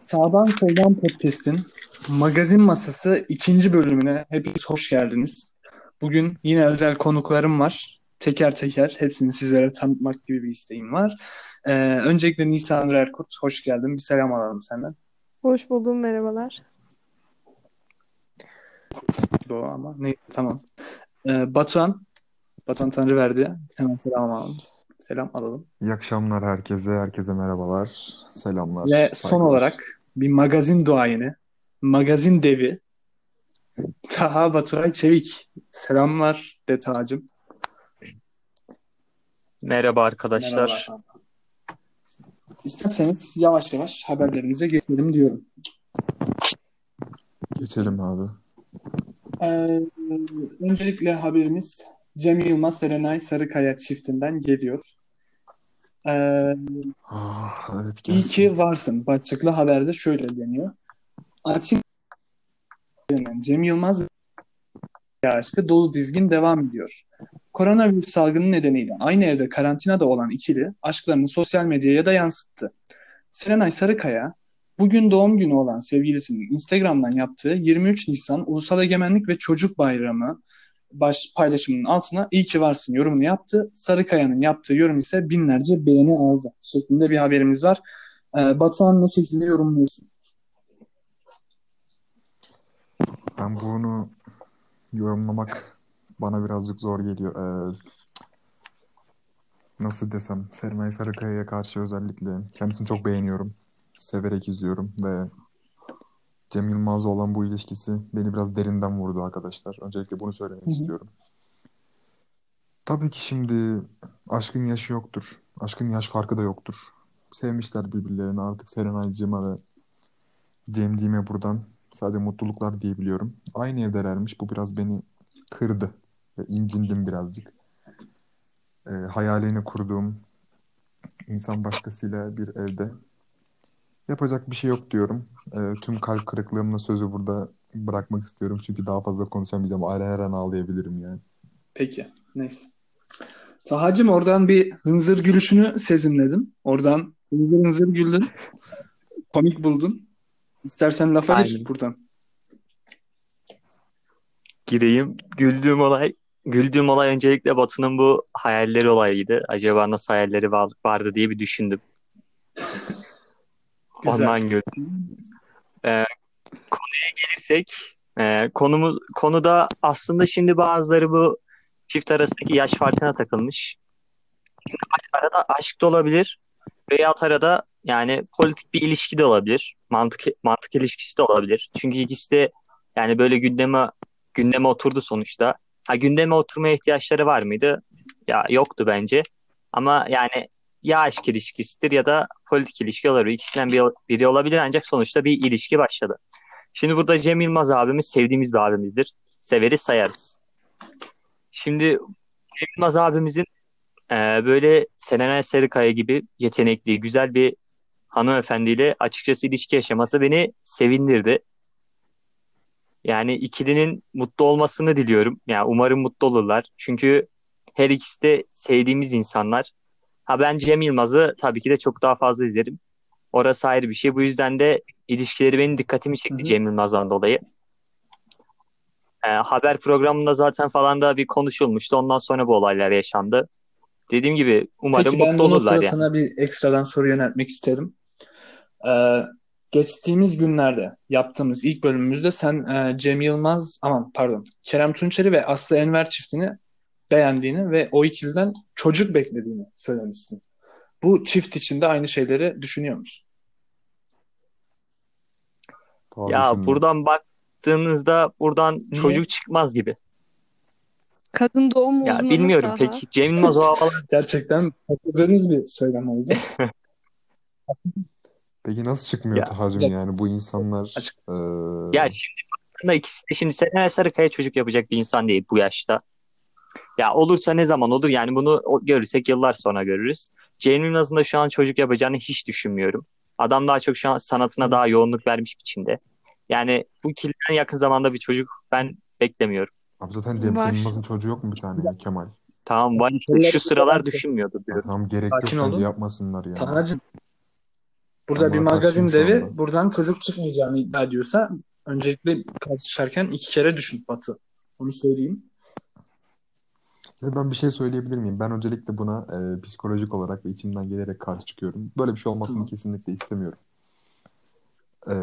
Sağdan Soldan Podcast'in Magazin Masası ikinci bölümüne hepiniz hoş geldiniz. Bugün yine özel konuklarım var. Teker teker hepsini sizlere tanıtmak gibi bir isteğim var. Ee, öncelikle Nisan Erkurt, hoş geldin. Bir selam alalım senden. Hoş buldum, merhabalar. Doğru ama neyse tamam. Ee, Batuhan, Batuhan Tanrıverdi. Hemen selam alalım. Selam alalım. İyi akşamlar herkese, herkese merhabalar, selamlar. Ve son saygılar. olarak bir magazin duayeni, magazin devi Taha Baturay Çevik. Selamlar de Taha'cığım. Merhaba arkadaşlar. Merhaba. İsterseniz yavaş yavaş haberlerimize geçelim diyorum. Geçelim abi. Ee, öncelikle haberimiz Cem Yılmaz Serenay Sarıkaya çiftinden geliyor. Ee, Ah, evet iyi gelsin. ki varsın. Başlıklı haberde şöyle deniyor. Açık Cem Yılmaz aşkı dolu dizgin devam ediyor. Koronavirüs salgını nedeniyle aynı evde karantinada olan ikili aşklarını sosyal medyaya da yansıttı. Serenay Sarıkaya bugün doğum günü olan sevgilisinin Instagram'dan yaptığı 23 Nisan Ulusal Egemenlik ve Çocuk Bayramı baş paylaşımının altına iyi ki varsın yorumunu yaptı. Sarıkaya'nın yaptığı yorum ise binlerce beğeni aldı şeklinde bir haberimiz var. Ee, Batuhan ne şekilde yorumluyorsun? Ben bunu yorumlamak bana birazcık zor geliyor. Ee, nasıl desem, Serenay Sarıkaya'ya karşı özellikle kendisini çok beğeniyorum. Severek izliyorum ve Cem Yılmaz'la olan bu ilişkisi beni biraz derinden vurdu arkadaşlar. Öncelikle bunu söylemek Hı hı. istiyorum. Tabii ki şimdi aşkın yaşı yoktur. Aşkın yaş farkı da yoktur. Sevmişler birbirlerini artık Serenay'cığıma ve Cemciğime buradan sadece mutluluklar diyebiliyorum. Aynı evdelermiş. Bu biraz beni kırdı ve incindim birazcık. Ee, hayalini kurduğum insan başkasıyla bir evde. Yapacak bir şey yok diyorum. Ee, tüm kalp kırıklığımla sözü burada bırakmak istiyorum. Çünkü daha fazla konuşamayacağım. Ara her an ağlayabilirim yani. Peki. Neyse. Tahacığım oradan bir hınzır gülüşünü sezimledim. Oradan hınzır hınzır güldün. Komik buldun. İstersen lafa gir Aynen. buradan. Gireyim. Güldüğüm olay güldüğüm olay öncelikle Batu'nun bu hayalleri olayıydı. Acaba nasıl hayalleri var- vardı diye bir düşündüm. Güzel. Ondan güldüm. Ee, konuya gelirsek e, konumuz konuda aslında şimdi bazıları bu çift arasındaki yaş farkına takılmış. Arada aşk da olabilir veya arada yani politik bir ilişki de olabilir. Mantık mantık ilişkisi de olabilir. Çünkü ikisi de yani böyle gündeme gündeme oturdu sonuçta. Ha gündeme oturmaya ihtiyaçları var mıydı? Ya yoktu bence. Ama yani ya aşk ilişkisidir ya da politik ilişki olabilir. İkisinden bir, biri olabilir ancak sonuçta bir ilişki başladı. Şimdi burada Cem Yılmaz abimiz sevdiğimiz bir abimizdir. Severiz sayarız. Şimdi Cem Yılmaz abimizin e, böyle Serenay Sarıkaya gibi yetenekli, güzel bir hanımefendiyle açıkçası ilişki yaşaması beni sevindirdi. Yani ikilinin mutlu olmasını diliyorum. Yani umarım mutlu olurlar. Çünkü her ikisi de sevdiğimiz insanlar. Ha ben Cem Yılmaz'ı tabii ki de çok daha fazla izlerim. Orası ayrı bir şey. Bu yüzden de ilişkileri benim dikkatimi çekti hı. Cem Yılmaz'dan dolayı. Ee, haber programında zaten falan da bir konuşulmuştu. Ondan sonra bu olaylar yaşandı. Dediğim gibi umarım Peki ben mutlu bu olurlar noktada yani. sana bir ekstradan soru yöneltmek isterim. Ee, geçtiğimiz günlerde yaptığımız ilk bölümümüzde sen e, Cem Yılmaz, aman pardon, Kerem Tunçeri ve Aslı Enver çiftini beğendiğini ve o ikiliden çocuk beklediğini söylemiştin. Bu çift için de aynı şeyleri düşünüyor musun? Ya düşündüm. buradan baktığınızda buradan Niye? çocuk çıkmaz gibi. Kadın doğum Ya uzmanı bilmiyorum Taha. peki Cem Yılmaz o havalar Gerçekten takıldığınız bir söylem oldu. Peki nasıl çıkmıyor ya Tahacığım Ya, yani bu insanlar açık. eee, ya şimdi baktığında ikisi de şimdi Serenay Sarıkaya çocuk yapacak bir insan değil bu yaşta. Ya olursa ne zaman olur yani bunu görürsek yıllar sonra görürüz. Cem Yılmaz'ın da şu an çocuk yapacağını hiç düşünmüyorum. Adam daha çok şu an sanatına daha yoğunluk vermiş biçimde. Yani bu ikiliden yakın zamanda bir çocuk ben beklemiyorum. Abi zaten Cem Var. Yılmaz'ın çocuğu yok mu bir tane ya Kemal? Tamam var işte şu sıralar düşünmüyordu diyorum. Tamam gerek yok Sakin bence olun. yapmasınlar ya. Tahacığım Burada Ben bir magazin devi buradan çocuk çıkmayacağını iddia ediyorsa öncelikle tartışırken iki kere düşün Batı. Onu söyleyeyim. Ben bir şey söyleyebilir miyim? Ben öncelikle buna e, psikolojik olarak ve içimden gelerek karşı çıkıyorum. Böyle bir şey olmasını Tamam. kesinlikle istemiyorum. E,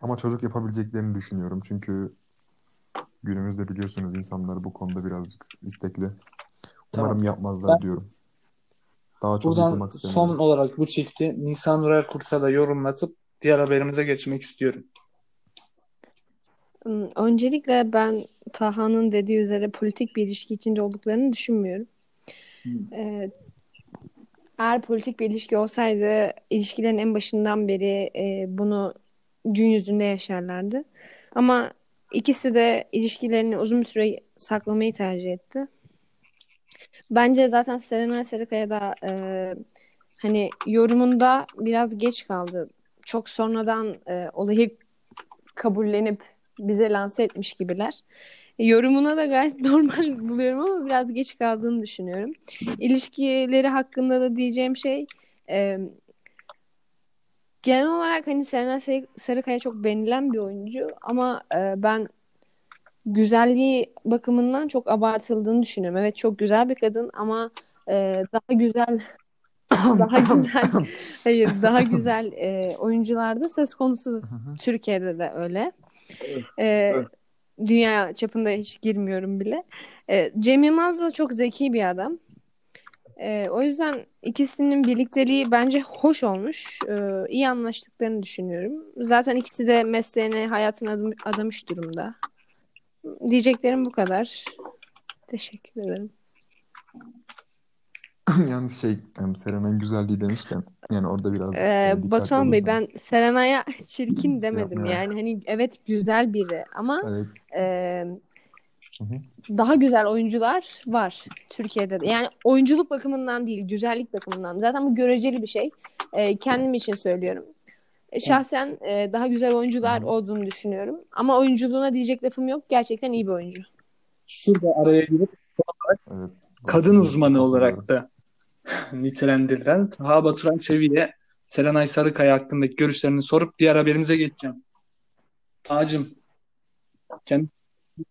ama çocuk yapabileceklerini düşünüyorum. Çünkü günümüzde biliyorsunuz insanlar bu konuda birazcık istekli. Umarım Tamam. yapmazlar Ben diyorum. Daha çok buradan yıkılmak son istemiyorum. olarak bu çifti Nisan Nurer Kurt'a da yorumlatıp diğer haberimize geçmek istiyorum. Öncelikle ben Taha'nın dediği üzere politik bir ilişki içinde olduklarını düşünmüyorum. Hmm. Ee, eğer politik bir ilişki olsaydı ilişkilerin en başından beri e, bunu gün yüzünde yaşarlardı. Ama ikisi de ilişkilerini uzun bir süre saklamayı tercih etti. Bence zaten Serenay Sarıkaya da e, hani yorumunda biraz geç kaldı. Çok sonradan e, olayı kabullenip bize lanse etmiş gibiler. Yorumuna da gayet normal buluyorum ama biraz geç kaldığını düşünüyorum. İlişkileri hakkında da diyeceğim şey e, genel olarak hani Serenay Sarı- Sarıkaya çok beğenilen bir oyuncu ama e, ben güzelliği bakımından çok abartıldığını düşünüyorum. Evet çok güzel bir kadın ama e, daha güzel daha güzel hayır daha güzel e, oyuncularda söz konusu. Türkiye'de de öyle. Evet, E, evet. dünya çapında hiç girmiyorum bile. E, Cem Yılmaz da çok zeki bir adam. E, o yüzden ikisinin birlikteliği bence hoş olmuş. E, iyi anlaştıklarını düşünüyorum. Zaten ikisi de mesleğine, hayatına adım- adamış durumda. Diyeceklerim bu kadar. Teşekkür ederim. Yalnız şey em, Serenay'ın güzelliği demişken yani orada biraz Ee, e, Batuhan Bey ben. Serenay'a çirkin demedim yani hani evet güzel biri ama Evet. e, daha güzel oyuncular var Türkiye'de de. Yani oyunculuk bakımından değil, güzellik bakımından. Zaten bu göreceli bir şey. E, kendim için söylüyorum. E, Şahsen e, daha güzel oyuncular Hı hı. olduğunu düşünüyorum. Ama oyunculuğuna diyecek lafım yok. Gerçekten iyi bir oyuncu. Şurada araya girip Evet. kadın uzmanı olarak da nitelendirilen Taha Baturan Çevi'ye Serenay Sarıkaya hakkındaki görüşlerini sorup diğer haberimize geçeceğim. Tacım, kendi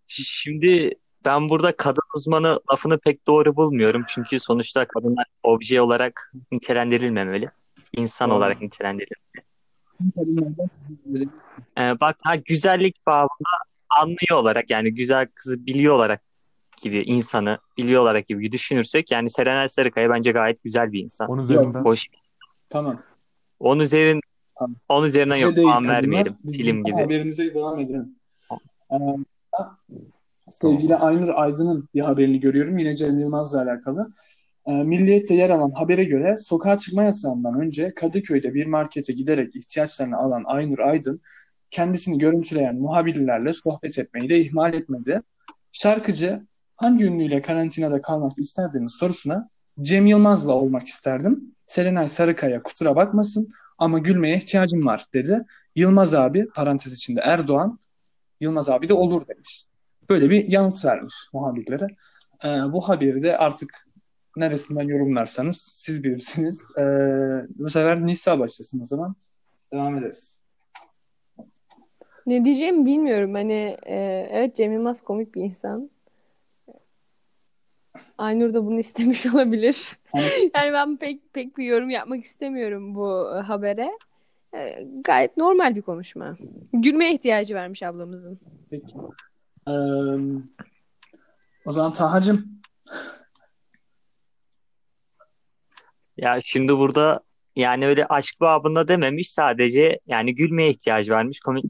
Şimdi ben burada kadın uzmanı lafını pek doğru bulmuyorum. Çünkü sonuçta kadınlar obje olarak nitelendirilmemeli. İnsan Doğru. olarak nitelendirilmeli. Ee, bak ha güzellik babında anlıyor olarak yani güzel kızı biliyor olarak gibi insanı biliyor olarak gibi düşünürsek yani Serenay Sarıkaya bence gayet güzel bir insan. 10 üzerinden Hoş. Tamam. On üzerin Tamam. on üzerinden Bize yok değil puan vermeyelim. Film gibi. haberimize devam edelim. Ee, sevgili Aynur Aydın'ın bir haberini görüyorum. Yine Cem Yılmaz'la alakalı. Ee, Milliyet'te yer alan habere göre sokağa çıkma yasağından önce Kadıköy'de bir markete giderek ihtiyaçlarını alan Aynur Aydın kendisini görüntüleyen muhabirlerle sohbet etmeyi de ihmal etmedi. Şarkıcı hangi ünlüyle karantinada kalmak isterdiniz sorusuna Cem Yılmaz'la olmak isterdim. Serenay Sarıkaya kusura bakmasın ama gülmeye ihtiyacım var dedi. Yılmaz abi parantez içinde Erdoğan Yılmaz abi de olur demiş. Böyle bir yanıt vermiş muhabirlere. Ee, bu haberi de artık neresinden yorumlarsanız siz bilirsiniz. Ee, bu sefer Nisa başlasın o zaman. Devam ederiz. Ne diyeceğimi bilmiyorum. Hani e, evet Cem Yılmaz komik bir insan. Aynur da bunu istemiş olabilir. Tamam. Yani ben pek pek bir yorum yapmak istemiyorum bu habere. E, gayet normal bir konuşma. Gülmeye ihtiyacı vermiş ablamızın. Peki. Ee, o zaman Tahacığım Ya şimdi burada yani öyle aşk babında dememiş sadece yani gülmeye ihtiyacı varmış komik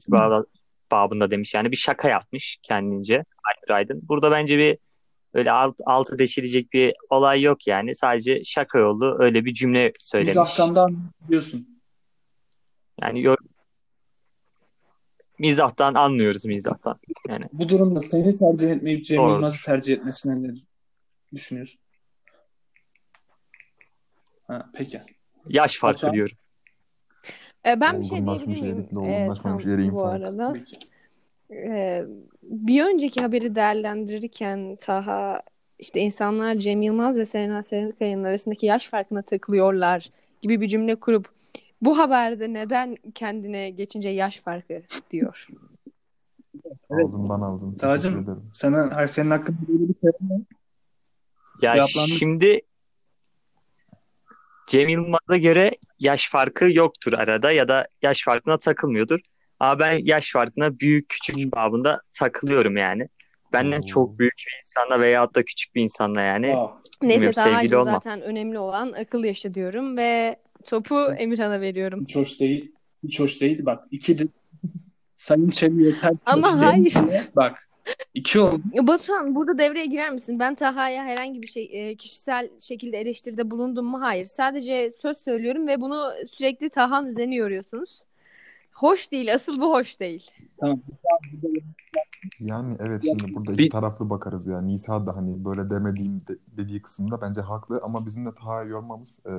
babında demiş. Yani bir şaka yapmış kendince Aynur Aydın. Burada bence bir öyle alt, altı deşilecek bir olay yok yani. Sadece şaka yolu öyle bir cümle söylemiş. mizahtan da diyorsun. Yani yo- mizahtan anlıyoruz mizahtan. Yani Bu durumda seni tercih etmeyip Cem Doğru. Yılmaz'ı tercih etmesine ne düşünüyorsun? Ha, peki. yaş farkı Batuhan? diyorum. E, ben bir şey diyebilir miyim? E, tam bu arada. Peki. Ee, bir önceki haberi değerlendirirken Taha işte insanlar Cem Yılmaz ve Serenay Sarıkaya'nın arasındaki yaş farkına takılıyorlar gibi bir cümle kurup Bu haberde neden kendine geçince yaş farkı diyor. Evet. Ağzımdan aldın. Tacım. Sana, hayır, senin hakkında böyle bir şey var mı? Ya Cevaplanmış. şimdi Cem Yılmaz'a göre yaş farkı yoktur arada ya da yaş farkına takılmıyordur. Ama ben yaş farkına büyük küçük babında takılıyorum yani. Benden Oo. çok büyük bir insanla veyahut da küçük bir insanla yani. Aa, Neyse olma. zaten önemli olan akıl yaşı diyorum ve topu Emirhan'a veriyorum. hiç hoş değil. Hiç hoş değil. Bak ikidir. Sayın Çebi yeter. Ama hayır. değil. Bak iki oldu. Batuhan burada devreye girer misin? Ben Taha'ya herhangi bir şey e, kişisel şekilde eleştiride bulundum mu? Hayır. Sadece söz söylüyorum ve bunu sürekli Taha'nın üzerine yoruyorsunuz. Hoş değil. Asıl bu hoş değil. Tamam. Yani evet şimdi burada Bir- iki taraflı bakarız ya. Nisa da hani böyle demediğim de- dediği kısımda bence haklı ama bizim de Taha'yı yormamız e,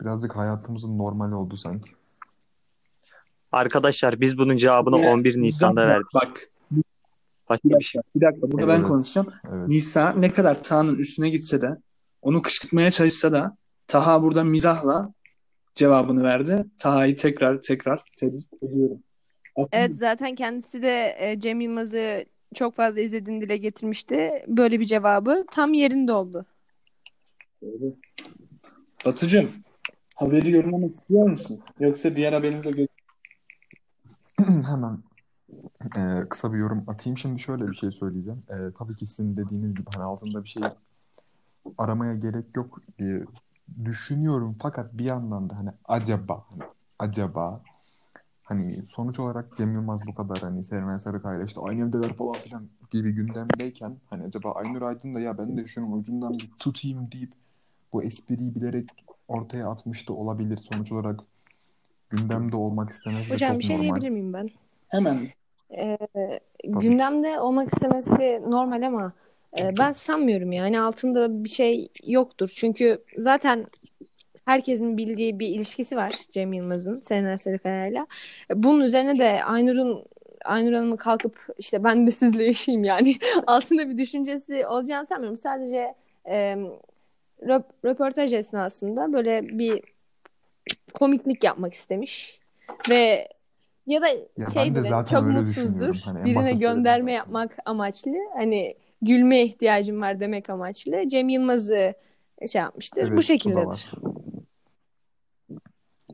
birazcık hayatımızın normali oldu sanki. Arkadaşlar biz bunun cevabını Yine 11 Nisan'da verdik. Bak Başka bir bir şey. dakika, bir dakika. Burada ben Evet. konuşacağım. Evet. Nisa ne kadar Taha'nın üstüne gitse de onu kışkırtmaya çalışsa da Taha burada mizahla cevabını verdi. Taha'yı tekrar tekrar tebrik ediyorum. Evet zaten kendisi de e, Cem Yılmaz'ı çok fazla izlediğini dile getirmişti. Böyle bir cevabı tam yerinde oldu. Doğru. Batucuğum, haberi yorumlamak istiyor musun? Yoksa diğer haberimize geç. Hemen e, kısa bir yorum atayım. Şimdi şöyle bir şey söyleyeceğim. E, tabii ki sizin dediğiniz gibi hani altında bir şey aramaya gerek yok. E, düşünüyorum fakat bir yandan da hani acaba hani acaba hani sonuç olarak Cem Yılmaz bu kadar hani Serenay Sarıkaya işte aynı evdeler falan filan gibi gündemdeyken hani acaba Aynur Aydın da ya ben de şunun ucundan bir tutayım deyip bu espriyi bilerek ortaya atmış da olabilir. Sonuç olarak gündemde olmak istemesi Hocam çok bir şey normal. diyebilir miyim ben? Hemen Ee, gündemde olmak istemesi normal ama ben sanmıyorum yani altında bir şey yoktur. Çünkü zaten herkesin bildiği bir ilişkisi var Cem Yılmaz'ın Serenay Sarıkaya'yla. E, Bunun üzerine de Aynur'un Aynur Hanım'ın kalkıp işte ben de sizle yaşayayım yani altında bir düşüncesi olacağını sanmıyorum. Sadece e, röp- röportaj esnasında böyle bir komiklik yapmak istemiş ve ya da Ya ben şey de çok mutsuzdur. Hani Birine gönderme yapmak amaçlı. Hani gülmeye ihtiyacım var demek amaçlı. Cem Yılmaz'ı şey yapmıştır. Evet, Bu şekildedir.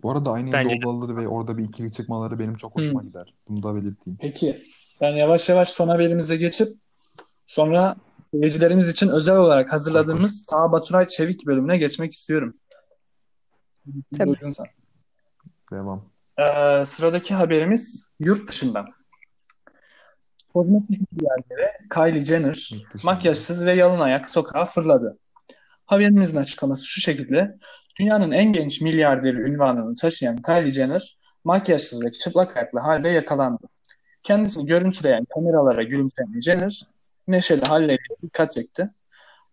Bu arada aynı Bence evde olmaları ve orada bir ikili çıkmaları benim çok hoşuma gider. Bunu da belirteyim. peki ben yavaş yavaş son haberimize geçip sonra seyircilerimiz için özel olarak hazırladığımız Taha Baturay Çevik bölümüne geçmek istiyorum. Tabii. Devam. Ee, sıradaki haberimiz yurt dışından. Kozmetik milyarderi Kylie Jenner makyajsız ve yalın ayak sokağa fırladı. Haberimizin açıklaması şu şekilde. Dünyanın en genç milyarderi ünvanını taşıyan Kylie Jenner makyajsız ve çıplak ayaklı halde yakalandı. Kendisini görüntüleyen kameralara gülümseyen Jenner neşeli halleriyle dikkat çekti.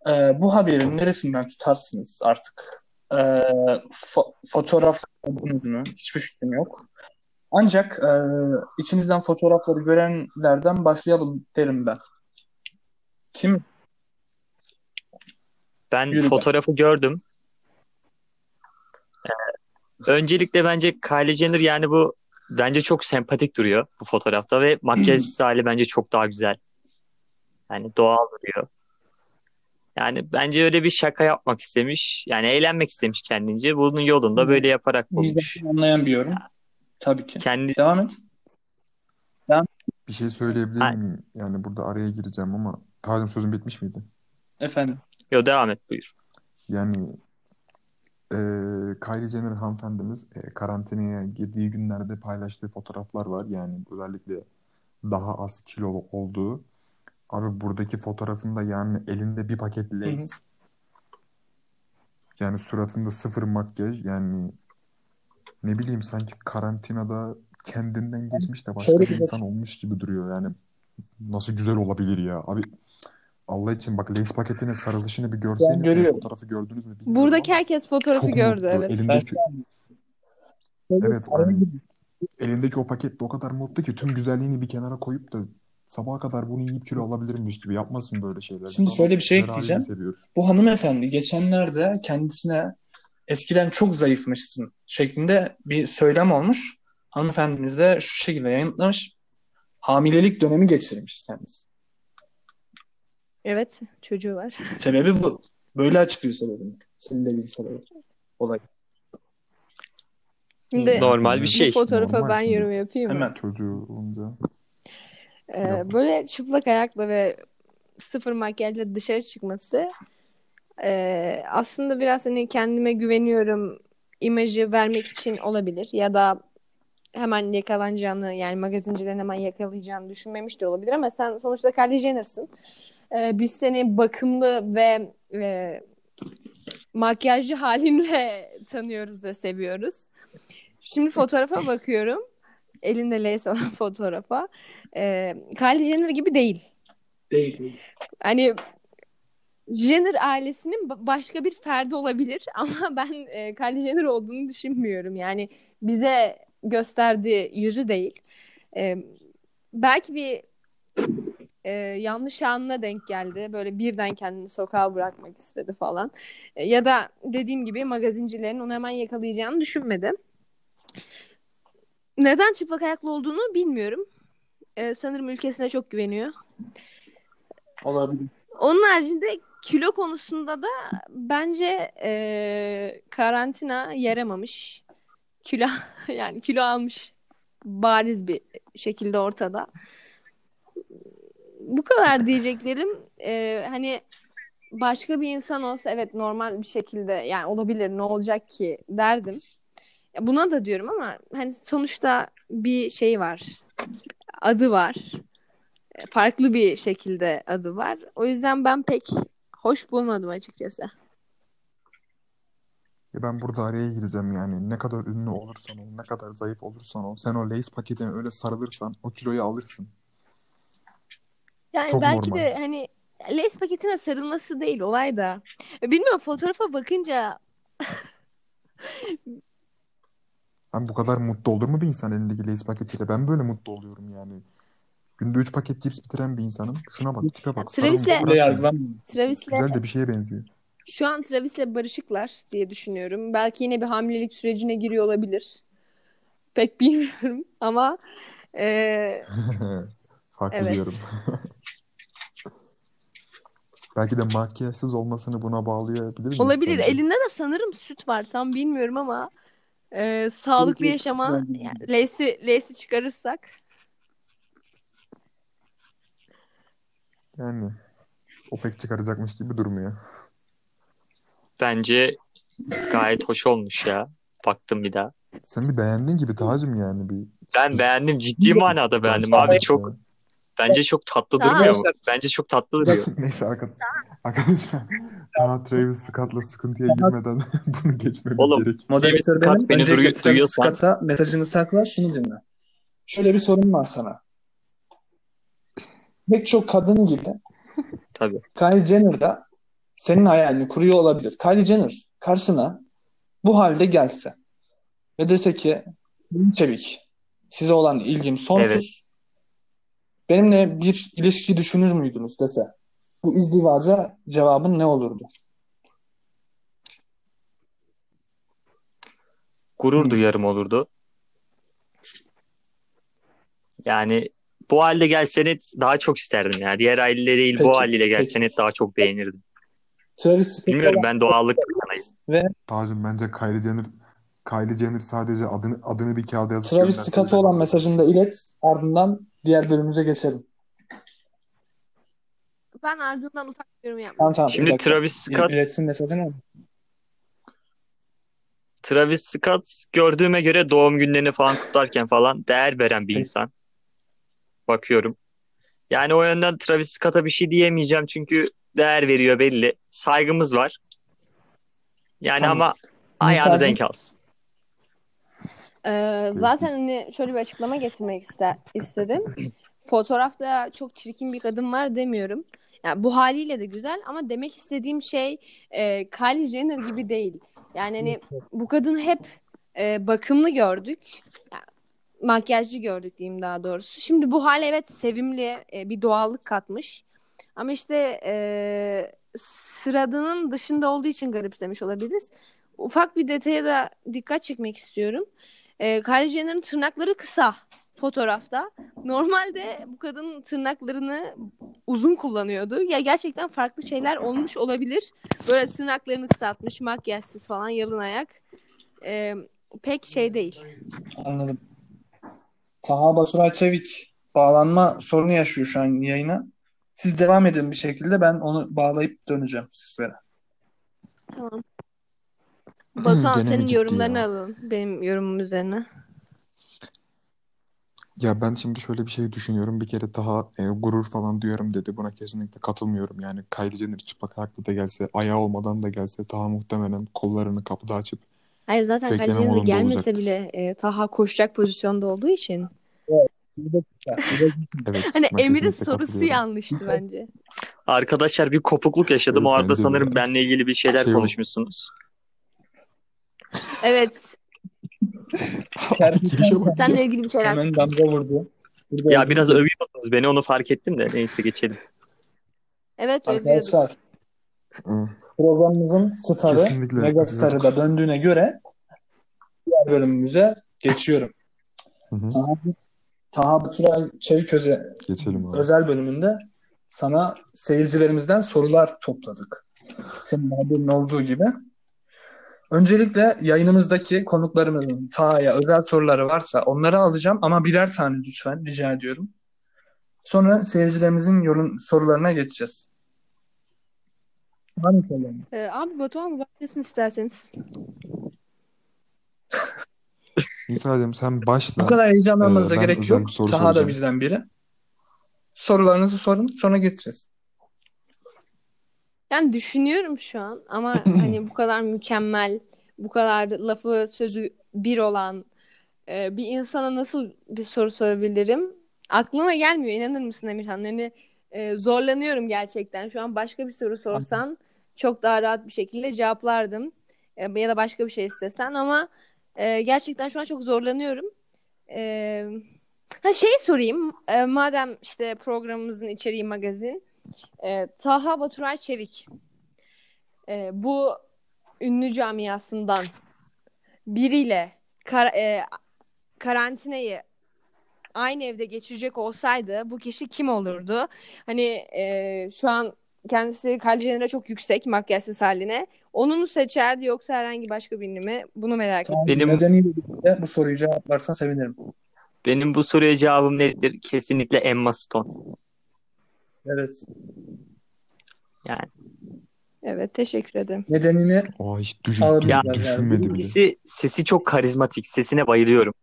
Ee, bu haberin neresinden tutarsınız artık? Ee, fo- fotoğraf mu? Hiçbir fikrim yok. Ancak e, içinizden fotoğrafları görenlerden başlayalım derim ben. Kim? Ben Yürü fotoğrafı gördüm. Ee, öncelikle bence Kylie Jenner yani bu bence çok sempatik duruyor bu fotoğrafta ve makyajsız hali bence çok daha güzel. Yani doğal duruyor. Yani bence öyle bir şaka yapmak istemiş. Yani eğlenmek istemiş kendince. Bunun yolunda böyle yaparak bulmuş. Anlayan bir yorum. Tabii ki. Kendi Devam et. Bir şey söyleyebilir miyim? Yani burada araya gireceğim ama Tacım sözün bitmiş miydi? Efendim. Yo devam et buyur. Yani e, Kylie Jenner hanımefendimiz e, karantinaya girdiği günlerde paylaştığı fotoğraflar var. Yani özellikle daha az kilo olduğu. Abi buradaki fotoğrafında yani elinde bir paket Lay's. Yani suratında sıfır makyaj. Yani ne bileyim sanki karantinada kendinden geçmiş de başka Şöyle bir bir insan olmuş gibi duruyor. Yani nasıl güzel olabilir ya. Abi Allah için bak Lay's paketine sarılışını bir görseniz. Ben görüyorum. Fotoğrafı gördünüz mü bilmiyorum Buradaki ama herkes fotoğrafı çok gördü mutlu. evet. Elindeki, Evet, yani elindeki o paket de o kadar mutlu ki tüm güzelliğini bir kenara koyup da sabaha kadar bunu yiyip kilo alabilirmiş gibi yapmasın böyle şeyler. Şimdi Biz şöyle bir şey halini ekleyeceğim. seviyoruz. Bu hanımefendi geçenlerde kendisine eskiden çok zayıfmışsın şeklinde bir söylem olmuş. Hanımefendimiz de şu şekilde yanıtlamış. Hamilelik dönemi geçirmiş kendisi. Evet, çocuğu var. Sebebi bu. Böyle açıklıyor sebebini. Senin dediğin sebebi. Olay. Şimdi Normal bir bu şey. fotoğrafa Normal ben şimdi. yorum yapayım mı? Hemen. Çocuğu olunca. Ee, böyle çıplak ayakla ve sıfır makyajla dışarı çıkması e, aslında biraz hani kendime güveniyorum imajı vermek için olabilir ya da hemen yakalanacağını yani magazincilerin hemen yakalayacağını düşünmemiş de olabilir ama sen sonuçta Kylie Jenner'sın. Ee, biz seni bakımlı ve e, makyajlı halinle tanıyoruz ve seviyoruz. Şimdi fotoğrafa bakıyorum. Elinde lace olan fotoğrafa. Ee, Kylie Jenner gibi değil. Değil. Hani Jenner ailesinin ba- başka bir ferdi olabilir ama ben e, Kylie Jenner olduğunu düşünmüyorum. Yani bize gösterdiği yüzü değil. E, belki bir e, yanlış anına denk geldi. Böyle birden kendini sokağa bırakmak istedi falan. E, ya da dediğim gibi magazincilerin onu hemen yakalayacağını düşünmedim. Neden çıplak ayaklı olduğunu bilmiyorum. E, sanırım ülkesine çok güveniyor. Olabilir. Onun haricinde kilo konusunda da bence e, karantina yaramamış. Kilo yani kilo almış bariz bir şekilde ortada. Bu kadar diyeceklerim. E, hani başka bir insan olsa evet normal bir şekilde yani olabilir ne olacak ki derdim. Buna da diyorum ama hani sonuçta bir şey var. Adı var farklı bir şekilde adı var. O yüzden ben pek hoş bulmadım açıkçası. Ya ben burada araya gireceğim yani. Ne kadar ünlü olursan ol, ne kadar zayıf olursan ol. Sen o Lay's paketine öyle sarılırsan o kiloyu alırsın. Yani Çok belki normal. de hani Lays paketine sarılması değil olay da. Bilmiyorum fotoğrafa bakınca Ben bu kadar mutlu olur mu bir insan elindeki Lay's paketiyle? Ben böyle mutlu oluyorum yani. Günde 3 paket cips bitiren bir insanım. Şuna bak, tipe bak. Travis'le-. Travis'le Güzel de bir şeye benziyor. şu an Travis'le barışıklar diye düşünüyorum. Belki yine bir hamilelik sürecine giriyor olabilir. Pek bilmiyorum ama e, Fark Evet. ediyorum. Belki de makyajsız olmasını buna bağlayabilir miyiz olabilir. sence? Elinde de sanırım süt var. Tam bilmiyorum ama e, sağlıklı yaşama Lace'i Lace'i çıkarırsak Yani o pek çıkaracakmış gibi durmuyor. Bence gayet hoş olmuş ya. Baktım bir daha. Sen de beğendiğin gibi Tacım yani bir Ben beğendim. Ciddi manada beğendim abi. Çok bence çok tatlı Tamam. durmuyor mu? Bence çok tatlı duruyor. Neyse arka- arkadaşlar daha Travis Scott'la sıkıntıya girmeden bunu geçmemiz Oğlum, gerek. Moderatör Scott benim. beni Öncelikle duyu- Travis Scott'a mesajını sakla. Şunu dinle. Şöyle bir sorun var sana. Pek çok kadın gibi Tabii. Kylie Jenner da senin hayalini kuruyor olabilir. Kylie Jenner karşına bu halde gelse ve dese ki "Beni Çevik size olan ilgim sonsuz. Evet. Benimle bir ilişki düşünür müydünüz dese. Bu izdivaca cevabın ne olurdu? Gurur duyarım olurdu. Yani bu halde gelseni daha çok isterdim ya. Diğer haliyle değil Peki, bu haliyle peki. gelseni daha çok beğenirdim. Travis Bilmiyorum ben doğallık ve Tacım bence Kylie Jenner Kylie Jenner sadece adını adını bir kağıda yazıp Travis Scott'a olan mesajını da ilet. Ardından diğer bölümümüze geçelim. ben ardından ufak bir yorum yapmak Tamam tamam. Şimdi. Travis Scott İletsin mesajını. Travis Scott gördüğüme göre doğum günlerini falan kutlarken falan değer veren bir insan. Bakıyorum. Yani o yönden Travis Scott'a bir şey diyemeyeceğim çünkü değer veriyor belli. Saygımız var. Yani Tamam. ama ayağını Nisa'cığım? denk alsın. Ee, zaten hani şöyle bir açıklama getirmek iste- istedim. Fotoğrafta çok çirkin bir kadın var demiyorum. Yani bu haliyle de güzel ama demek istediğim şey e, Kylie Jenner gibi değil. Yani hani bu kadın hep e, bakımlı gördük. Yani, makyajlı gördük diyeyim daha doğrusu. Şimdi bu hale evet sevimli e, bir doğallık katmış. Ama işte e, sıradının dışında olduğu için garipsemiş olabiliriz. ufak bir detaya da dikkat çekmek istiyorum. Ee, Kylie Jenner'ın tırnakları kısa fotoğrafta. Normalde bu kadın tırnaklarını uzun kullanıyordu. Ya gerçekten farklı şeyler olmuş olabilir. Böyle tırnaklarını kısaltmış, makyajsız falan, yalın ayak. Ee, pek şey değil. Anladım. Taha Baturay Çevik bağlanma sorunu yaşıyor şu an yayına. Siz devam edin bir şekilde ben onu bağlayıp döneceğim sizlere. Tamam. Batuhan Gene mi senin yorumlarını ya? alalım benim yorumum üzerine. Ya ben şimdi şöyle bir şey düşünüyorum. Bir kere daha e, gurur falan duyarım dedi. Buna kesinlikle katılmıyorum. Yani Kylie Jenner çıplak ayakta da gelse, ayağı olmadan da gelse daha muhtemelen kollarını kapıda açıp Hayır zaten modunda gelmese olacaktır. bile e, Taha koşacak pozisyonda olduğu için. evet Hani ben Emir'in kesinlikle sorusu katılıyorum. yanlıştı bence. Arkadaşlar bir kopukluk yaşadım. Evet, o arada bence de. sanırım benle ilgili bir şeyler Şey oldu. konuşmuşsunuz. Evet. Girişe bak. Seninle ilgili bir şeyler. Hemen damga vurdu. Burada Ya biraz övüyordunuz beni onu fark ettim de neyse geçelim. Evet övüyorduk. Arkadaşlar Hı. Programımızın starı, Kesinlikle mega starı yok. da döndüğüne göre diğer bölümümüze geçiyorum. Hı hı. Taha, Taha Baturay Çevik öze, Geçelim abi. özel bölümünde sana seyircilerimizden sorular topladık. Senin haberin olduğu gibi. Öncelikle yayınımızdaki konuklarımızın Taha'ya özel soruları varsa onları alacağım ama birer tane lütfen rica ediyorum. Sonra seyircilerimizin yorum sorularına geçeceğiz. Var mı soruların? Ee, abi Batuhan başlasın isterseniz. İsa'cığım sen başla. Bu kadar heyecanlanmanıza Ee, ben gerek özel yok. bir soru Taha da soracağım. bizden biri. Sorularınızı sorun sonra geçeceğiz. Yani düşünüyorum şu an ama hani bu kadar mükemmel, bu kadar lafı sözü bir olan e, bir insana nasıl bir soru sorabilirim? Aklıma gelmiyor. İnanır mısın Emirhan? Hani e, zorlanıyorum gerçekten. Şu an başka bir soru sorsan çok daha rahat bir şekilde cevaplardım. E, ya da başka bir şey istesen ama e, gerçekten şu an çok zorlanıyorum. E, ha şey sorayım. E, madem işte programımızın içeriği magazin. E, Taha Baturay Çevik. E, bu ünlü camiasından biriyle kar- e, karantinayı aynı evde geçirecek olsaydı bu kişi kim olurdu? Hani e, şu an kendisi Kylie Jenner'a çok yüksek makyajsız haline. Onu mu seçerdi yoksa herhangi başka birini mi? Bunu merak ediyorum. Benim- Nedeniyle bu soruyu cevaplarsan sevinirim. Benim bu soruya cevabım nedir? Kesinlikle Emma Stone. Evet. Yani Evet teşekkür ederim. Nedenini Aa, hiç düşün, Alabilir düş- biraz yani. birincisi sesi çok karizmatik. Sesine bayılıyorum.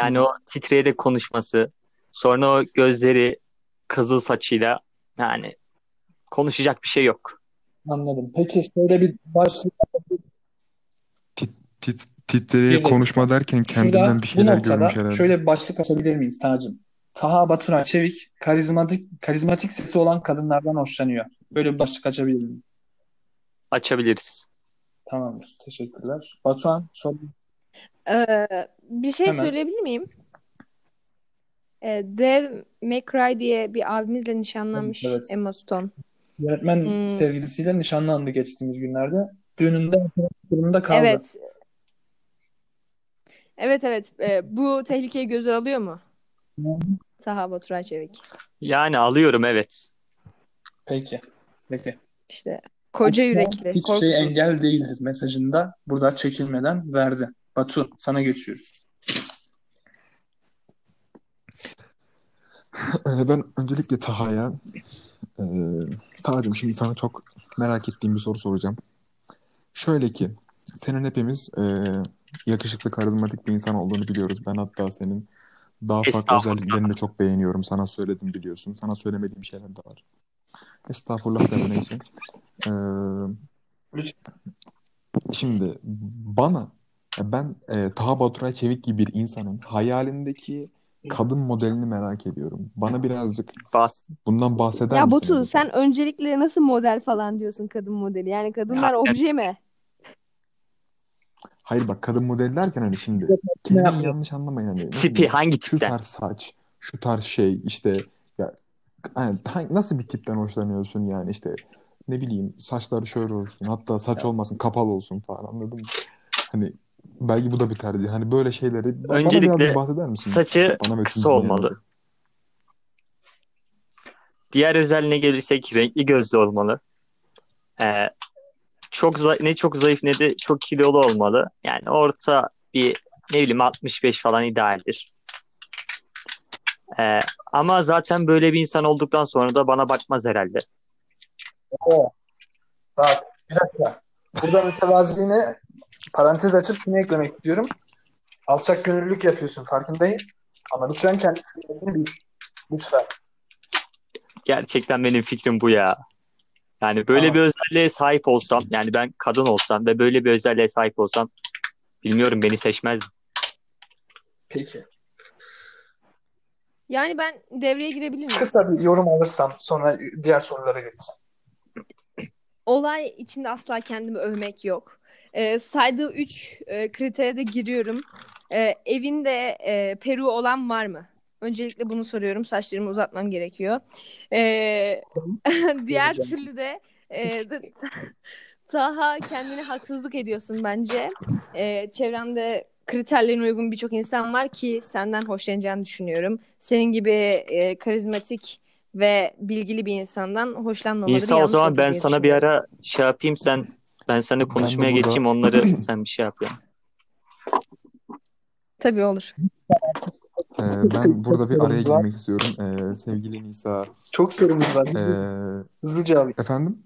Yani o titreyerek konuşması, sonra o gözleri kızıl saçıyla yani konuşacak bir şey yok. anladım. Peki şöyle bir başlık Tit, titreye dakika. konuşma derken kendinden Şurada bir şeyler görmüş herhalde. şöyle bir başlık açabilir miyiz Tacım? Taha Baturay Çevik karizmatik karizmatik sesi olan kadınlardan hoşlanıyor. Böyle bir başlık açabilir miyim? Açabiliriz. Tamamdır. Teşekkürler. Batuhan sor. Ee, bir şey Hemen. söyleyebilir miyim? Ee, Dev McRae diye bir abimizle nişanlanmış Evet, evet. Emma Stone. Yönetmen Hmm. sevgilisiyle nişanlandı geçtiğimiz günlerde. Düğününde durumda kaldı. Evet. Evet evet. Ee, bu tehlikeyi göze alıyor mu? Taha Baturay Çevik. Yani alıyorum evet. Peki. Peki. İşte koca Aslında yürekli. Hiçbir şey korkusuz. engel değildir mesajında burada çekilmeden verdi. Batu sana geçiyoruz. Ben öncelikle Taha'ya e, Taha'cığım şimdi sana çok merak ettiğim bir soru soracağım. Şöyle ki senin hepimiz e, yakışıklı, karizmatik bir insan olduğunu biliyoruz. Ben hatta senin daha farklı özelliklerini de çok beğeniyorum. Sana söyledim biliyorsun. Sana söylemediğim şeyler de var. Estağfurullah deme neyse. Ee, şimdi bana ben e, Taha Baturay Çevik gibi bir insanın hayalindeki kadın modelini merak ediyorum. Bana birazcık Bas. bundan bahseder Ya misin Batu acaba? sen öncelikle nasıl model falan diyorsun kadın modeli? Yani kadınlar Ya, obje mi? Hayır bak kadın model derken hani şimdi yapıyor? yanlış anlamayın hani. Tipi hangi şu tipten? tarz saç, şu tarz şey işte ya hani hangi- nasıl bir tipten hoşlanıyorsun yani işte ne bileyim saçları şöyle olsun. Hatta saç olmasın kapalı olsun falan anladın mı? Hani belki bu da bir tercih. Hani böyle şeyleri Öncelikle bahseder misin? Saçı Bana kısa olmalı. dinleyenlere. Diğer özelliğine gelirsek renkli gözlü olmalı. Ee, çok ne çok zayıf ne de çok kilolu olmalı. Yani orta bir ne bileyim 65 falan idealdir. Ee, ama zaten böyle bir insan olduktan sonra da bana bakmaz herhalde. Oo. Bak bir dakika. Burada mütevaziliğine parantez açıp şunu eklemek istiyorum. Alçak gönüllülük yapıyorsun farkındayım. Ama lütfen kendi fikrini bil. Lütfen. Gerçekten benim fikrim bu ya. Yani böyle Tamam. bir özelliğe sahip olsam, yani ben kadın olsam ve böyle bir özelliğe sahip olsam bilmiyorum beni seçmezdim. Peki. Yani ben devreye girebilir miyim? Kısa bir yorum alırsam sonra diğer sorulara geçeceğim. Olay içinde asla kendimi övmek yok. Ee, saydığı üç e, kritere de giriyorum. Ee, evinde e, peruğu olan var mı? Öncelikle bunu soruyorum. Saçlarımı uzatmam gerekiyor. Ee, diğer türlü de, e, de Taha kendine haksızlık ediyorsun bence. Ee, çevrende kriterlerine uygun birçok insan var ki senden hoşlanacağını düşünüyorum. Senin gibi e, karizmatik ve bilgili bir insandan hoşlanmamaları İsa o zaman ben sana bir ara şey yapayım sen ben seninle konuşmaya burada- geçeyim onları sen bir şey yap ya. Tabii olur. Ee, ben burada bir araya girmek istiyorum. Ee, sevgili Nisa. Çok sorumuz var. ee, Hızlıca alayım. efendim?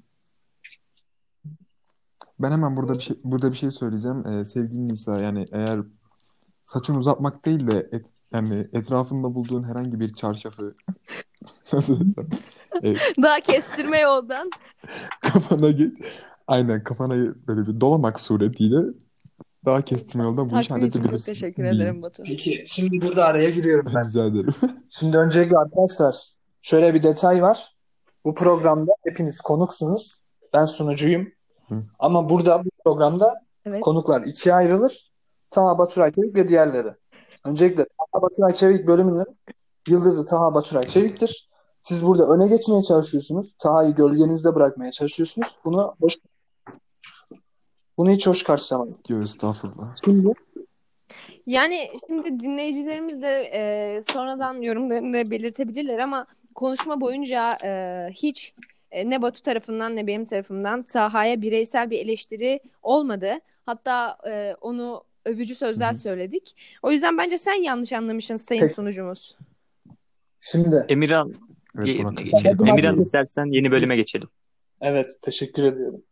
Ben hemen burada bir şey burada bir şey söyleyeceğim. Ee, sevgili Nisa yani eğer saçını uzatmak değil de et, yani etrafında bulduğun herhangi bir çarşafı nasıl desem e, Daha kestirme yoldan. kafana git. Aynen kafana böyle bir dolamak suretiyle daha kestirme yoldan bu işi Takviye için çok halledebilirsin teşekkür diyeyim. ederim Batu. Peki şimdi burada araya giriyorum ben. Rica ederim. Şimdi öncelikle arkadaşlar şöyle bir detay var. Bu programda hepiniz konuksunuz. Ben sunucuyum. Hı. Ama burada bu programda Evet. konuklar ikiye ayrılır. Taha Baturay Çevik ve diğerleri. Öncelikle Taha Baturay Çevik bölümünün yıldızı Taha Baturay Çevik'tir. Siz burada öne geçmeye çalışıyorsunuz. Taha'yı gölgenizde bırakmaya çalışıyorsunuz. Bunu hoş bunu hiç hoş karşılamadım. Diyor estağfurullah. Şimdi Yani şimdi dinleyicilerimiz de e, sonradan yorumlarını da belirtebilirler ama konuşma boyunca e, hiç e, ne Batu tarafından ne benim tarafımdan Taha'ya bireysel bir eleştiri olmadı. Hatta e, onu övücü sözler Hı hı. söyledik. O yüzden bence sen yanlış anlamışsın sayın Peki. sunucumuz. şimdi Emirhan Evet ye-. Emirhan istersen yeni bölüme geçelim. Evet, teşekkür ediyorum.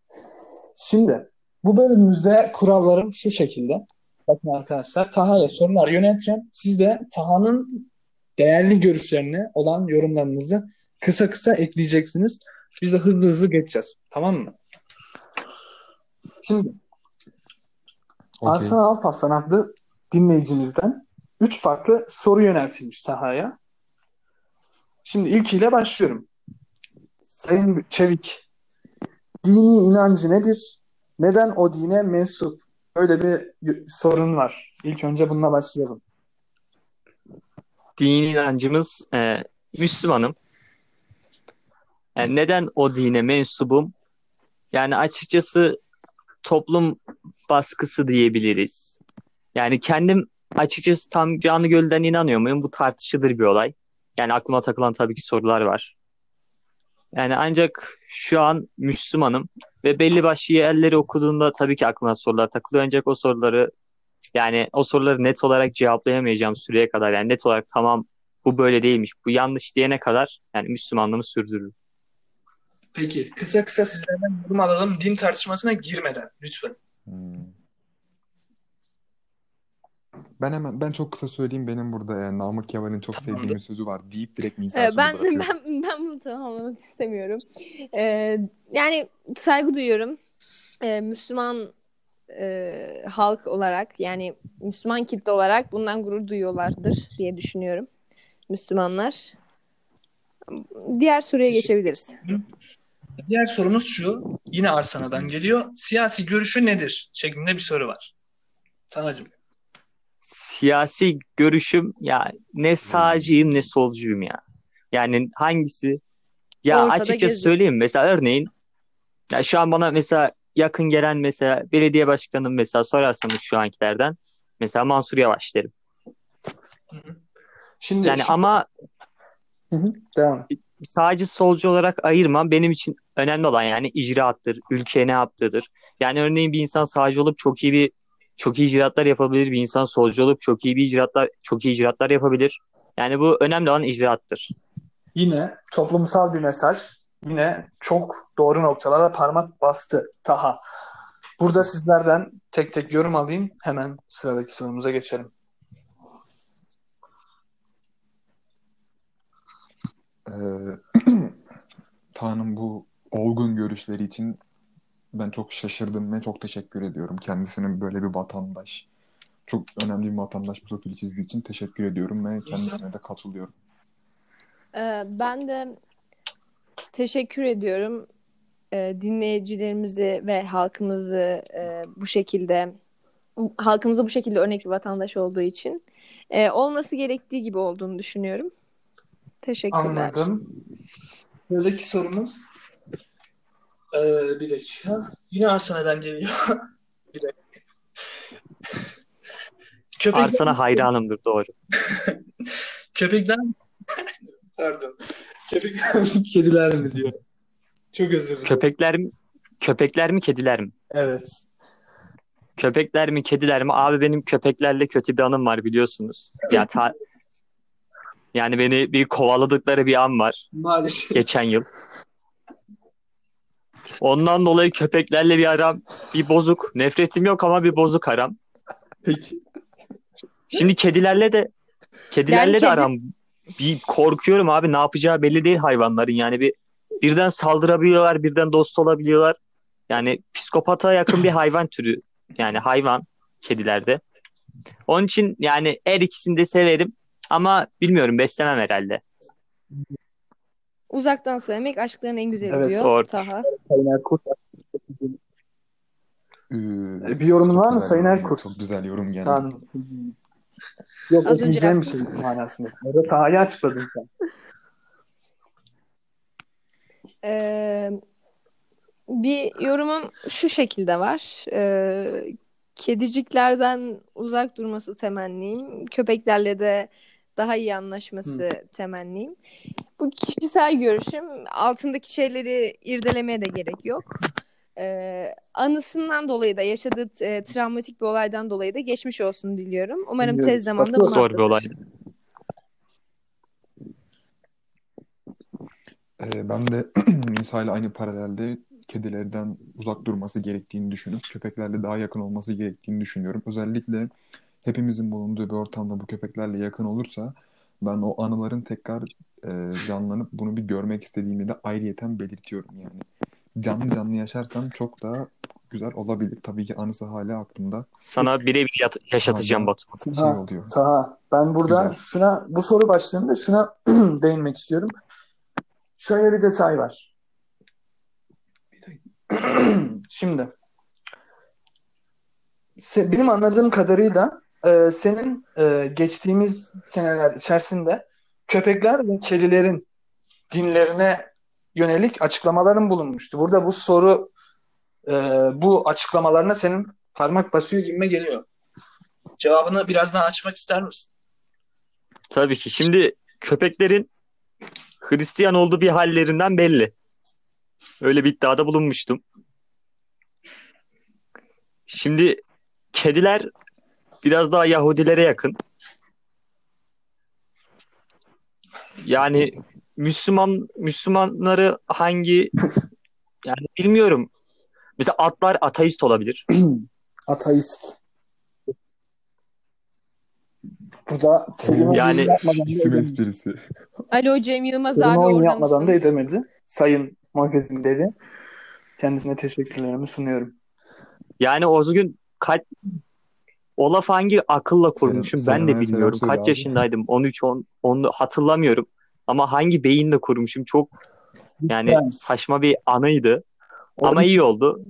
Şimdi bu bölümümüzde kurallarım şu şekilde. Bakın arkadaşlar, Taha'ya sorular yönelteceğim. Siz de Taha'nın değerli görüşlerine olan yorumlarınızı kısa kısa ekleyeceksiniz. Biz de hızlı hızlı geçeceğiz. Tamam mı? Şimdi Okey. Arslan Alparslan adlı dinleyicimizden üç farklı soru yöneltilmiş Taha'ya. Şimdi ilkiyle başlıyorum. Sayın Çevik, dini inancı nedir? Neden o dine mensup? Öyle bir sorun var. İlk önce bununla başlayalım. Dini inancımız e, Müslümanım. Yani neden o dine mensubum? Yani açıkçası toplum baskısı diyebiliriz. Yani kendim açıkçası tam canı gölden inanıyor muyum? Bu tartışılır bir olay. Yani aklıma takılan tabii ki sorular var. Yani ancak şu an Müslümanım ve belli başlı yerleri okuduğumda tabii ki aklıma sorular takılıyor. Ancak o soruları yani o soruları net olarak cevaplayamayacağım süreye kadar yani net olarak tamam bu böyle değilmiş, bu yanlış diyene kadar yani Müslümanlığımı sürdürürüm. Peki, kısa kısa sizlerden yorum alalım din tartışmasına girmeden lütfen. Hmm. Ben hemen ben çok kısa söyleyeyim benim burada e, Namık Kemal'in çok sevdiğim bir sözü var deyip direkt Nisa Ee, ben bırakıyorum. ben ben bunu tamamlamak istemiyorum. Ee, yani saygı duyuyorum. Ee, Müslüman e, halk olarak yani Müslüman kitle olarak bundan gurur duyuyorlardır diye düşünüyorum. Müslümanlar. Diğer soruya geçebiliriz. Diğer sorumuz şu. Yine Arsana'dan geliyor. Siyasi görüşü nedir? Şeklinde bir soru var. Tanacığım. Siyasi görüşüm ya ne sağcıyım ne solcuyum ya. Yani hangisi? Ya Ortada açıkçası geziyorsun. söyleyeyim mesela örneğin Ya şu an bana mesela yakın gelen mesela belediye başkanım mesela sorarsanız şu ankilerden mesela Mansur Yavaş derim. Şimdi Yani şu- ama Hı hı, devam. sadece solcu olarak ayırmam benim için önemli olan yani icraattır, ülkeye ne yaptığıdır. Yani örneğin bir insan sağcı olup çok iyi bir çok iyi icraatlar yapabilir. Bir insan solcu olup çok iyi bir icraatlar çok iyi icraatlar yapabilir. Yani bu önemli olan icraattır. Yine toplumsal bir mesaj. Yine çok doğru noktalara parmak bastı Taha. Burada sizlerden tek tek yorum alayım. Hemen sıradaki sorumuza geçelim. Ee, Taha'nın bu olgun görüşleri için ben çok şaşırdım ve çok teşekkür ediyorum. Kendisinin böyle bir vatandaş, çok önemli bir vatandaş profili çizdiği için teşekkür ediyorum ve kendisine de katılıyorum. Ee, ben de teşekkür ediyorum Ee, dinleyicilerimizi ve halkımızı e, bu şekilde halkımıza bu şekilde örnek bir vatandaş olduğu için Ee, olması gerektiği gibi olduğunu düşünüyorum. Teşekkürler. Anladım. Sıradaki sorumuz ee, bir dakika. Yine Arsenal'den geliyor. bir dakika. Köpekler, Arsana hayranımdır doğru. köpekler pardon. Köpekler mi kediler mi diyor. Çok özür dilerim. Köpekler mi köpekler mi kediler mi? Evet. Köpekler mi kediler mi? Abi benim köpeklerle kötü bir anım var biliyorsunuz. Ya ta- yani beni bir kovaladıkları bir an var Maalesef. geçen yıl. Ondan dolayı köpeklerle bir aram bir bozuk. Nefretim yok ama bir bozuk aram. Peki. Şimdi kedilerle de kedilerle Yani de kedi- aram bir korkuyorum abi ne yapacağı belli değil hayvanların. Yani bir birden saldırabiliyorlar, birden dost olabiliyorlar. Yani psikopata yakın bir hayvan türü. Yani hayvan kedilerde. Onun için yani her ikisini de severim ama bilmiyorum beslemem herhalde. Uzaktan sevmek aşkların en güzeli Evet. diyor Doğru. Taha. Sayın Erkurt. Ee, Bir yorumun var mı Sayın Erkurt? Çok güzel yorum geldi. Tamam. Yok Az önce diyeceğim bir şey manasında. Orada Taha'yı açıkladın sen. Ee, bir yorumum şu şekilde var. Ee, kediciklerden uzak durması temennim. Köpeklerle de daha iyi anlaşması temennim. Bu kişisel görüşüm. Altındaki şeyleri irdelemeye de gerek yok. Ee, anısından dolayı da yaşadığı e, travmatik bir olaydan dolayı da geçmiş olsun diliyorum. Umarım Dinliyoruz. tez zamanda bunu Zor bir olay. Ee, ben de Nisa ile aynı paralelde kedilerden uzak durması gerektiğini düşünüp köpeklerle daha yakın olması gerektiğini düşünüyorum. Özellikle hepimizin bulunduğu bir ortamda bu köpeklerle yakın olursa ben o anıların tekrar e, canlanıp bunu bir görmek istediğimi de ayrıyeten belirtiyorum yani. Canlı canlı yaşarsam çok daha güzel olabilir. Tabii ki anısı hala aklımda Sana birebir yaşatacağım Batu. şey Ha. oluyor. Taha, ben burada Güzel. şuna bu soru başlığında şuna değinmek istiyorum. Şöyle bir detay var. Şimdi benim anladığım kadarıyla e, senin e, geçtiğimiz seneler içerisinde köpekler ve kedilerin dinlerine yönelik açıklamaların bulunmuştu. Burada bu soru e, bu açıklamalarına senin parmak basıyor gibime geliyor. Cevabını biraz daha açmak ister misin? Tabii ki. Şimdi köpeklerin Hristiyan olduğu bir hallerinden belli. Öyle bir iddiada bulunmuştum. Şimdi kediler biraz daha Yahudilere yakın. Yani Müslüman Müslümanları hangi yani bilmiyorum. Mesela atlar ateist olabilir. Ateist. Burada kelime Yani- İsim esprisi. Alo Cem Yılmaz Kelime abi oyunu orada yapmadan da edemedi. Sayın magazin dedi. Kendisine teşekkürlerimi sunuyorum. Yani o gün kaç o laf hangi akılla kurmuşum Selam- ben de selam- bilmiyorum. selam Kaç söyle abi. yaşındaydım? 13 10 onu hatırlamıyorum. Ama hangi beyinle kurmuşum çok yani saçma bir anıydı. Ama iyi oldu.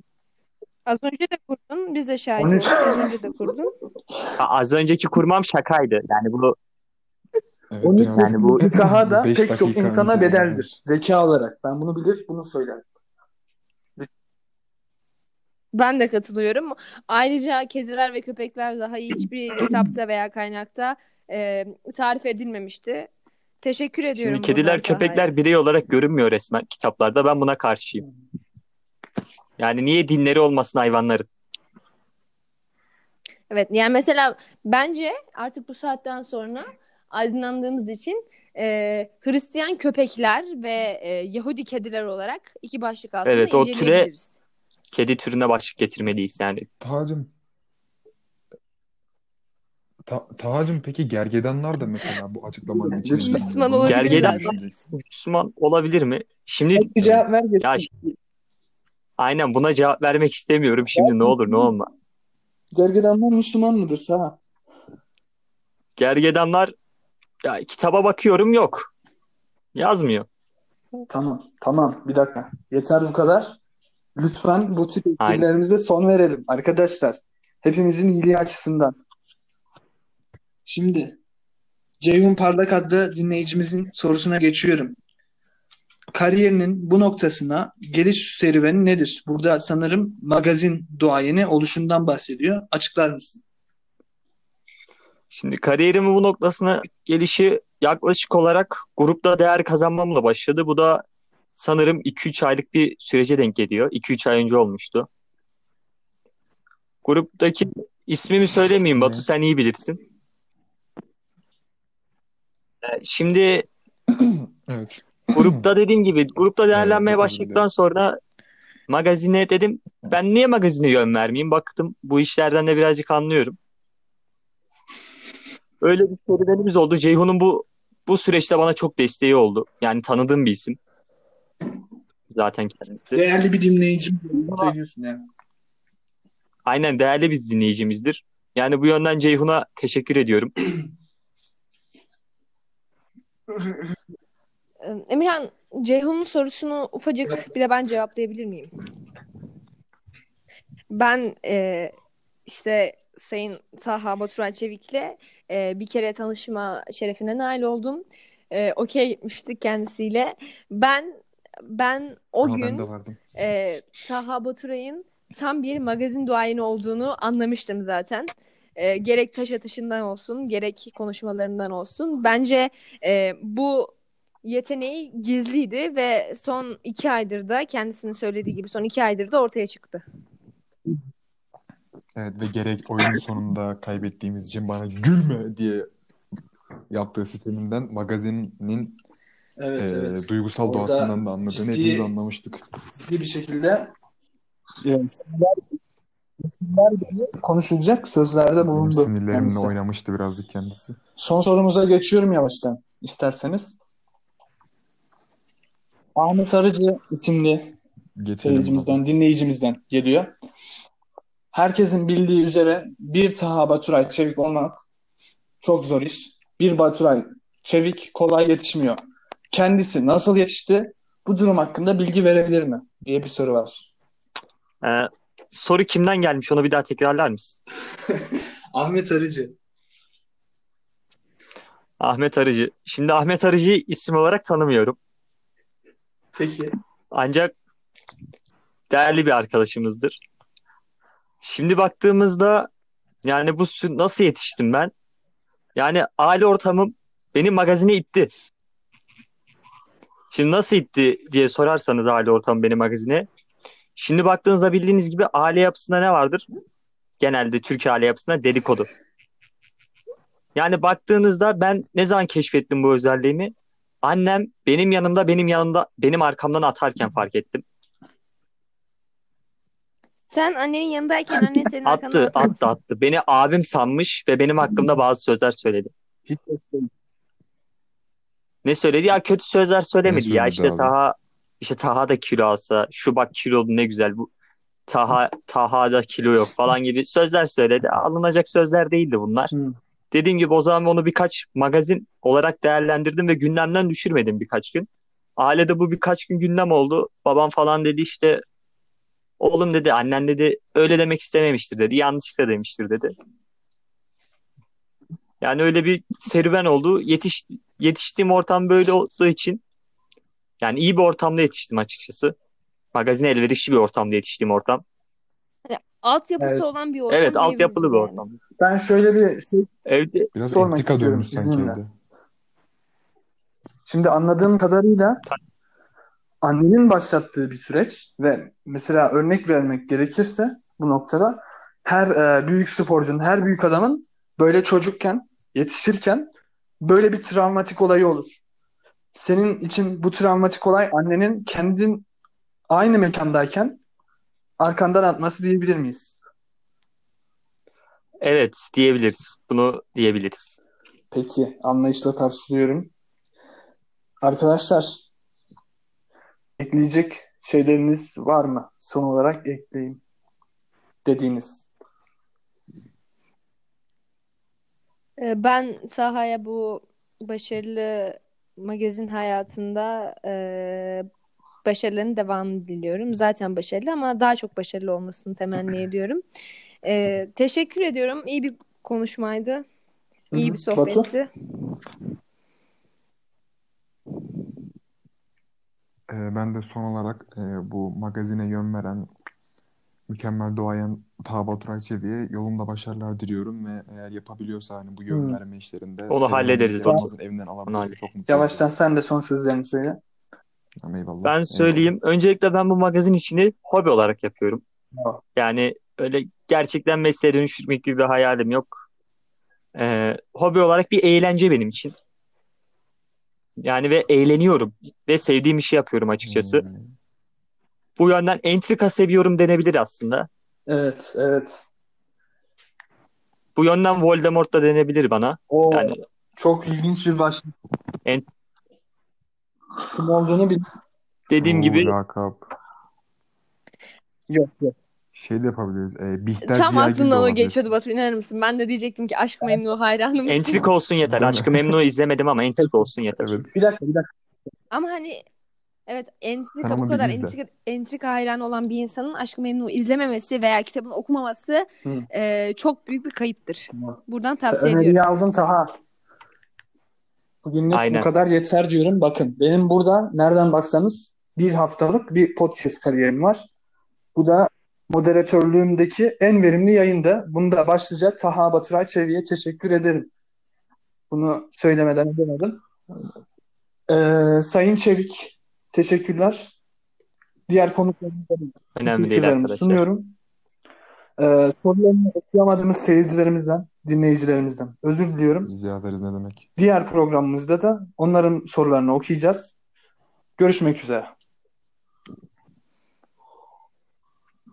Az önce de kurdun. Biz de şahit 13. olduk. Az önce de kurdun. Az önceki kurmam şakaydı. Yani bu Evet, 13 biraz- Yani bu- Taha da pek çok insana bedeldir. Zeka olarak. Ben bunu bilir, bunu söylerim. Ben de katılıyorum. Ayrıca kediler ve köpekler daha hiçbir kitapta veya kaynakta e, tarif edilmemişti. Teşekkür ediyorum. Şimdi kediler, köpekler birey olarak görünmüyor resmen kitaplarda. Ben buna karşıyım. Yani niye dinleri olmasın hayvanların? Evet yani mesela bence artık bu saatten sonra aydınlandığımız için e, Hristiyan köpekler ve e, Yahudi kediler olarak iki başlık altında Evet, o türe- inceleyebiliriz. Kedi türüne başlık getirmeliyiz yani. Tahacım Ta Tahacım peki gergedanlar da mesela bu açıklamanın içinde. Müslüman Bunu olabilirler. Gergedan-? Müslüman olabilir mi? Şimdi Bir cevap ver. ya şimdi- aynen buna cevap vermek istemiyorum şimdi ne olur ne olma. Gergedanlar Müslüman mıdır Saha? Gergedanlar ya kitaba bakıyorum yok. Yazmıyor. Tamam, tamam. Bir dakika. Yeter bu kadar. Lütfen bu tip Aynen. esprilerimize son verelim arkadaşlar. Hepimizin iyiliği açısından. Şimdi Ceyhun Parlak adlı dinleyicimizin sorusuna geçiyorum. Kariyerinin bu noktasına geliş serüveni nedir? Burada sanırım magazin duayeni oluşundan bahsediyor. Açıklar mısın? Şimdi kariyerimin bu noktasına gelişi yaklaşık olarak grupta değer kazanmamla başladı. Bu da sanırım 2-3 aylık bir sürece denk geliyor. 2-3 ay önce olmuştu. Gruptaki ismimi söylemeyeyim Batu sen iyi bilirsin. Ee, Şimdi Evet. grupta dediğim gibi grupta değerlenmeye başladıktan sonra magazine dedim ben niye magazine yön vermeyeyim? Baktım bu işlerden de birazcık anlıyorum. Öyle bir serüvenimiz oldu. Ceyhun'un bu bu süreçte bana çok desteği oldu. Yani tanıdığım bir isim. Zaten kendisi. Değerli bir dinleyicim söylüyorsun yani. Aynen değerli bir dinleyicimizdir. Yani bu yönden Ceyhun'a teşekkür ediyorum. Emirhan, Ceyhun'un sorusunu ufacık bir de ben cevaplayabilir miyim? Ben e, işte Sayın Taha Baturay Çevik'le e, bir kere tanışma şerefine nail oldum. E, Okey gitmiştik kendisiyle. Ben ben o Ama ben gün vardım. e, Taha Baturay'ın tam bir magazin duayeni olduğunu anlamıştım zaten. E, gerek taş atışından olsun, gerek konuşmalarından olsun. Bence e, bu yeteneği gizliydi ve son iki aydır da kendisinin söylediği gibi son iki aydır da ortaya çıktı. Evet ve gerek oyunun sonunda kaybettiğimiz için bana gülme diye yaptığı sisteminden magazinin Evet, e, evet. duygusal Orada doğasından da anladığını ciddi- hepimiz anlamıştık. ciddi bir şekilde yani sinirler, sinirler gibi konuşulacak sözlerde Benim bulundu sinirlerimle kendisi. oynamıştı birazcık kendisi. Son sorumuza geçiyorum yavaştan isterseniz. Ahmet Arıcı isimli Getirelim seyircimizden, dinleyicimizden geliyor. Herkesin bildiği üzere bir Taha Baturay Çevik olmak çok zor iş. Bir Baturay Çevik kolay yetişmiyor. Kendisi nasıl yetişti? Bu durum hakkında bilgi verebilir mi? diye bir soru var. Ee, soru kimden gelmiş onu bir daha tekrarlar mısın? Ahmet Arıcı. Ahmet Arıcı. Şimdi Ahmet Arıcı'yı isim olarak tanımıyorum. Peki. Ancak değerli bir arkadaşımızdır. Şimdi baktığımızda yani bu nasıl yetiştim ben? Yani aile ortamım beni magazine itti. Şimdi nasıl itti diye sorarsanız aile ortamı beni magazine. Şimdi baktığınızda bildiğiniz gibi aile yapısında ne vardır? Genelde Türk aile yapısında dedikodu. Yani baktığınızda ben ne zaman keşfettim bu özelliğimi? Annem benim yanımda, benim yanımda, benim arkamdan atarken fark ettim. Sen annenin yanındayken annen senin arkandan Attı, attı, attı. Beni abim sanmış ve benim hakkımda bazı sözler söyledi. Hiç Ne söyledi? Ya kötü sözler söylemedi. Ya işte abi? Taha işte Taha da kilo alsa, şu bak kilolu ne güzel bu. Taha Taha da kilo yok falan gibi sözler söyledi. Alınacak sözler değildi bunlar. Hı. Dediğim gibi o zaman onu birkaç magazin olarak değerlendirdim ve gündemden düşürmedim birkaç gün. Ailede bu birkaç gün gündem oldu. Babam falan dedi işte oğlum dedi annen dedi öyle demek istememiştir dedi. Yanlışlıkla demiştir dedi. Yani öyle bir serüven oldu. Yetiş, yetiştiğim ortam böyle olduğu için yani iyi bir ortamda yetiştim açıkçası. Magazine elverişli bir ortamda yetiştiğim ortam. altyapısı Evet. olan bir ortam Evet, altyapılı bir yani. ortam. Ben şöyle bir şey Evde Biraz Sormak istiyorum izninle. Şimdi anladığım kadarıyla annenin başlattığı bir süreç ve mesela örnek vermek gerekirse bu noktada her e, büyük sporcunun, her büyük adamın böyle çocukken, yetişirken böyle bir travmatik olayı olur. Senin için bu travmatik olay annenin kendin aynı mekandayken arkandan atması diyebilir miyiz? evet diyebiliriz. Bunu diyebiliriz. Peki, anlayışla karşılıyorum. Arkadaşlar, ekleyecek şeyleriniz var mı? Son olarak ekleyin dediğiniz. Ben Saha'ya bu başarılı magazin hayatında e, başarıların devamını diliyorum. Zaten başarılı ama daha çok başarılı olmasını temenni ediyorum. Ee, teşekkür ediyorum. İyi bir konuşmaydı. İyi bir sohbetti. Ee, ben de son olarak e, bu magazine yön veren mükemmel doğayan Taha Baturay Çevi'ye yolunda başarılar diliyorum ve eğer yapabiliyorsa hani bu yön verme işlerinde Onu hallederiz. Yılmaz'ın evinden alabilirse çok mutlu Yavaştan sen de son sözlerini söyle. Tamam, eyvallah. Ben Eyvallah. söyleyeyim. Öncelikle ben bu magazin işini hobi olarak yapıyorum. Bravo. Yani öyle gerçekten mesleğe dönüştürmek gibi bir hayalim yok. Ee, hobi olarak bir eğlence benim için. Yani ve eğleniyorum ve sevdiğim işi yapıyorum açıkçası. Hmm. Bu yönden entrika seviyorum denebilir aslında. Evet, evet. Bu yönden Voldemort da denebilir bana. O Yani çok ilginç bir başlık. En- Kim olduğunu bil. dediğim Oo, gibi lakap. Yok, yok. Şey de yapabiliriz. E, Bihter Tam Ziyagil aklımdan o geçiyordu Batu inanır mısın? Ben de diyecektim ki Aşk Memnu hayranı mısın? entrika olsun yeter. Aşkı Memnu izlemedim ama entrika olsun yeter. Evet. Bir dakika, bir dakika. Ama hani evet Sen entrika bu onu kadar entrika, entrika hayranı olan bir insanın Aşk-ı Memnu izlememesi veya kitabını okumaması Hı. e, çok büyük bir kayıptır. Tamam. Buradan Sen tavsiye öneriyi ediyorum. aldın Taha. Bugünlük bu Aynen. kadar yeter diyorum. Bakın benim burada nereden baksanız bir haftalık bir podcast kariyerim var. Bu da moderatörlüğümdeki en verimli yayında. Bunda başlayacak Taha Batıray Çevi'ye teşekkür ederim. Bunu söylemeden edemedim. Ee, Sayın Çevik teşekkürler. Diğer konuklarımıza da Önemli değil teşekkürlerimi arkadaşlar. sunuyorum. Ee, sorularını okuyamadığımız seyircilerimizden, dinleyicilerimizden özür diliyorum. Rica ederiz ne demek. Diğer programımızda da onların sorularını okuyacağız. Görüşmek üzere.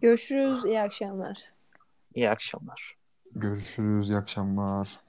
Görüşürüz. İyi akşamlar. İyi akşamlar. Görüşürüz. İyi akşamlar.